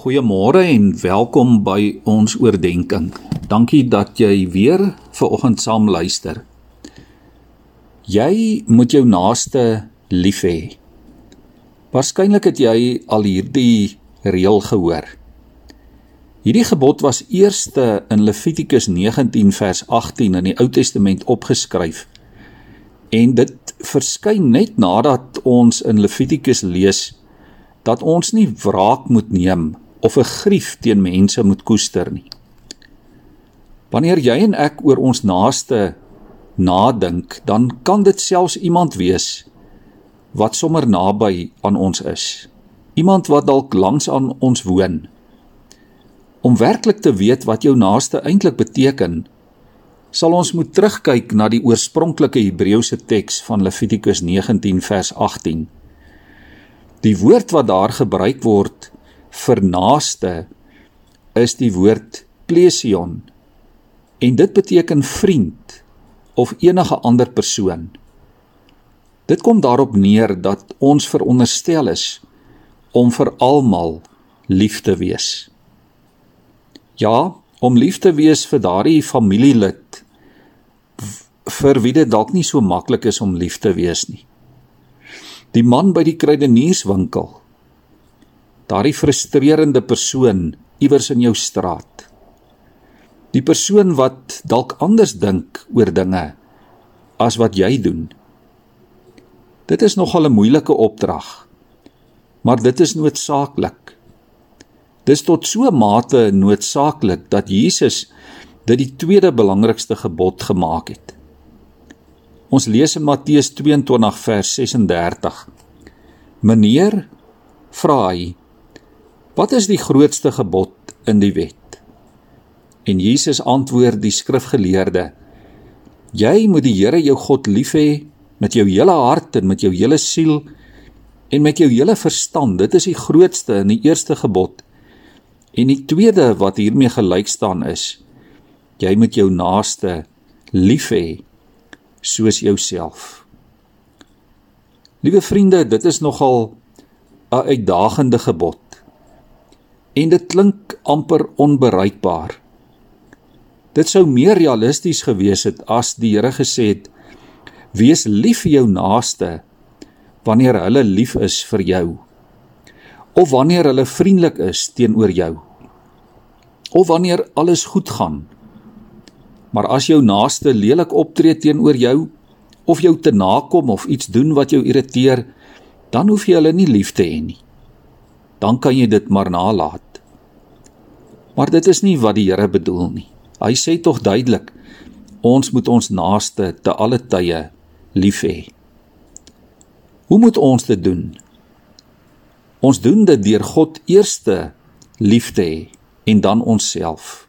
Goeiemôre en welkom by ons oordeenking. Dankie dat jy weer ver oggend saam luister. Jy moet jou naaste lief hê. Waarskynlik het jy al hierdie reël gehoor. Hierdie gebod was eerste in Levitikus 19 vers 18 in die Ou Testament opgeskryf. En dit verskyn net nadat ons in Levitikus lees dat ons nie wraak moet neem of 'n grief teen mense moet koester nie. Wanneer jy en ek oor ons naaste nadink, dan kan dit selfs iemand wees wat sommer naby aan ons is. Iemand wat dalk langs aan ons woon. Om werklik te weet wat jou naaste eintlik beteken, sal ons moet terugkyk na die oorspronklike Hebreëse teks van Levitikus 19 vers 18. Die woord wat daar gebruik word vir naaste is die woord plesion en dit beteken vriend of enige ander persoon. Dit kom daarop neer dat ons veronderstel is om vir almal lief te wees. Ja, om lief te wees vir daardie familielid vir wie dit dalk nie so maklik is om lief te wees nie. Die man by die kruidenierswinkel daardie frustrerende persoon iewers in jou straat. Die persoon wat dalk anders dink oor dinge as wat jy doen. Dit is nogal 'n moeilike opdrag. Maar dit is noodsaaklik. Dis tot so mate noodsaaklik dat Jesus dit die tweede belangrikste gebod gemaak het. Ons lees in Matteus 22 vers 36. Meneer, vra hy, Wat is die grootste gebod in die wet? En Jesus antwoord die skrifgeleerde: Jy moet die Here jou God lief hê met jou hele hart en met jou hele siel en met jou hele verstand. Dit is die grootste en die eerste gebod. En die tweede wat hiermee gelyk staan is: Jy moet jou naaste lief hê soos jouself. Liewe vriende, dit is nogal 'n uitdagende gebod. En dit klink amper onbereikbaar. Dit sou meer realisties gewees het as die Here gesê het: "Wees lief vir jou naaste wanneer hulle lief is vir jou." Of wanneer hulle vriendelik is teenoor jou. Of wanneer alles goed gaan. Maar as jou naaste lelik optree teenoor jou of jou te nakom of iets doen wat jou irriteer, dan hoef jy hulle nie lief te hê nie dan kan jy dit maar nalat. Maar dit is nie wat die Here bedoel nie. Hy sê tog duidelik ons moet ons naaste te alle tye lief hê. Hoe moet ons dit doen? Ons doen dit deur God eerste lief te hê en dan onsself.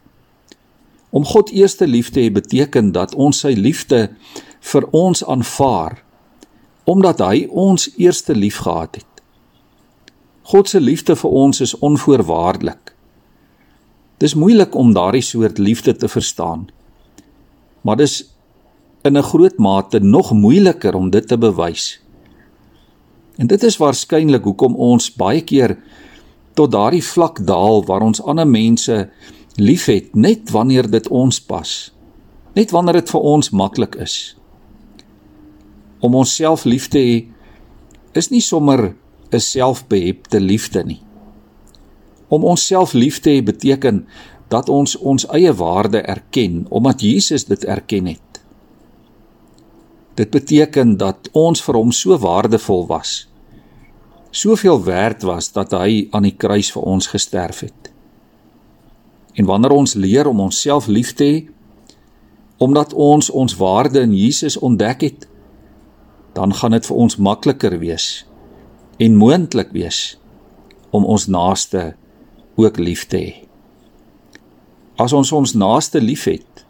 Om God eerste lief te hê beteken dat ons sy liefde vir ons aanvaar omdat hy ons eerste liefgehad het. God se liefde vir ons is onvoorwaardelik. Dis moeilik om daardie soort liefde te verstaan. Maar dis in 'n groot mate nog moeiliker om dit te bewys. En dit is waarskynlik hoekom ons baie keer tot daardie vlak daal waar ons ander mense liefhet net wanneer dit ons pas. Net wanneer dit vir ons maklik is. Om onsself lief te hê is nie sommer 'n selfbehepte liefde nie. Om onsself lief te hê beteken dat ons ons eie waarde erken omdat Jesus dit erken het. Dit beteken dat ons vir hom so waardevol was. Soveel werd was dat hy aan die kruis vir ons gesterf het. En wanneer ons leer om onsself lief te hê omdat ons ons waarde in Jesus ontdek het, dan gaan dit vir ons makliker wees en moontlik wees om ons naaste ook lief te hê. As ons ons naaste liefhet,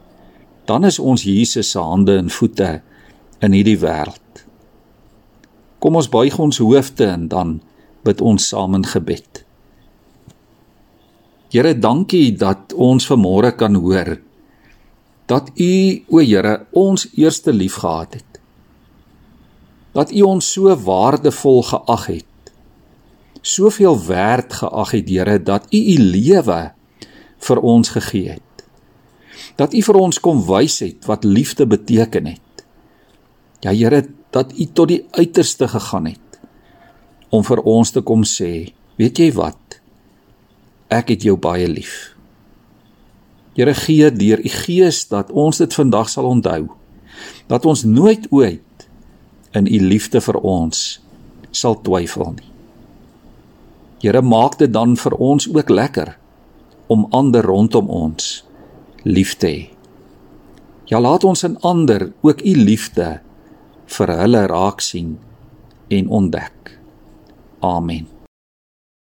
dan is ons Jesus se hande en voete in hierdie wêreld. Kom ons buig ons hoofde en dan bid ons saam in gebed. Here, dankie dat ons vanmôre kan hoor dat U, o Here, ons eerste liefgehad het dat U ons so waardevol geag het soveel werd geag het, Here, dat U U lewe vir ons gegee het. Dat U vir ons kom wys het wat liefde beteken het. Ja Here, dat U tot die uiterste gegaan het om vir ons te kom sê, weet jy wat? Ek het jou baie lief. Here gee deur U Gees dat ons dit vandag sal onthou. Dat ons nooit ooit in U liefde vir ons sal twyfel nie. Here maak dit dan vir ons ook lekker om ander rondom ons lief te hê. Ja laat ons in ander ook u liefde vir hulle raak sien en ontdek. Amen.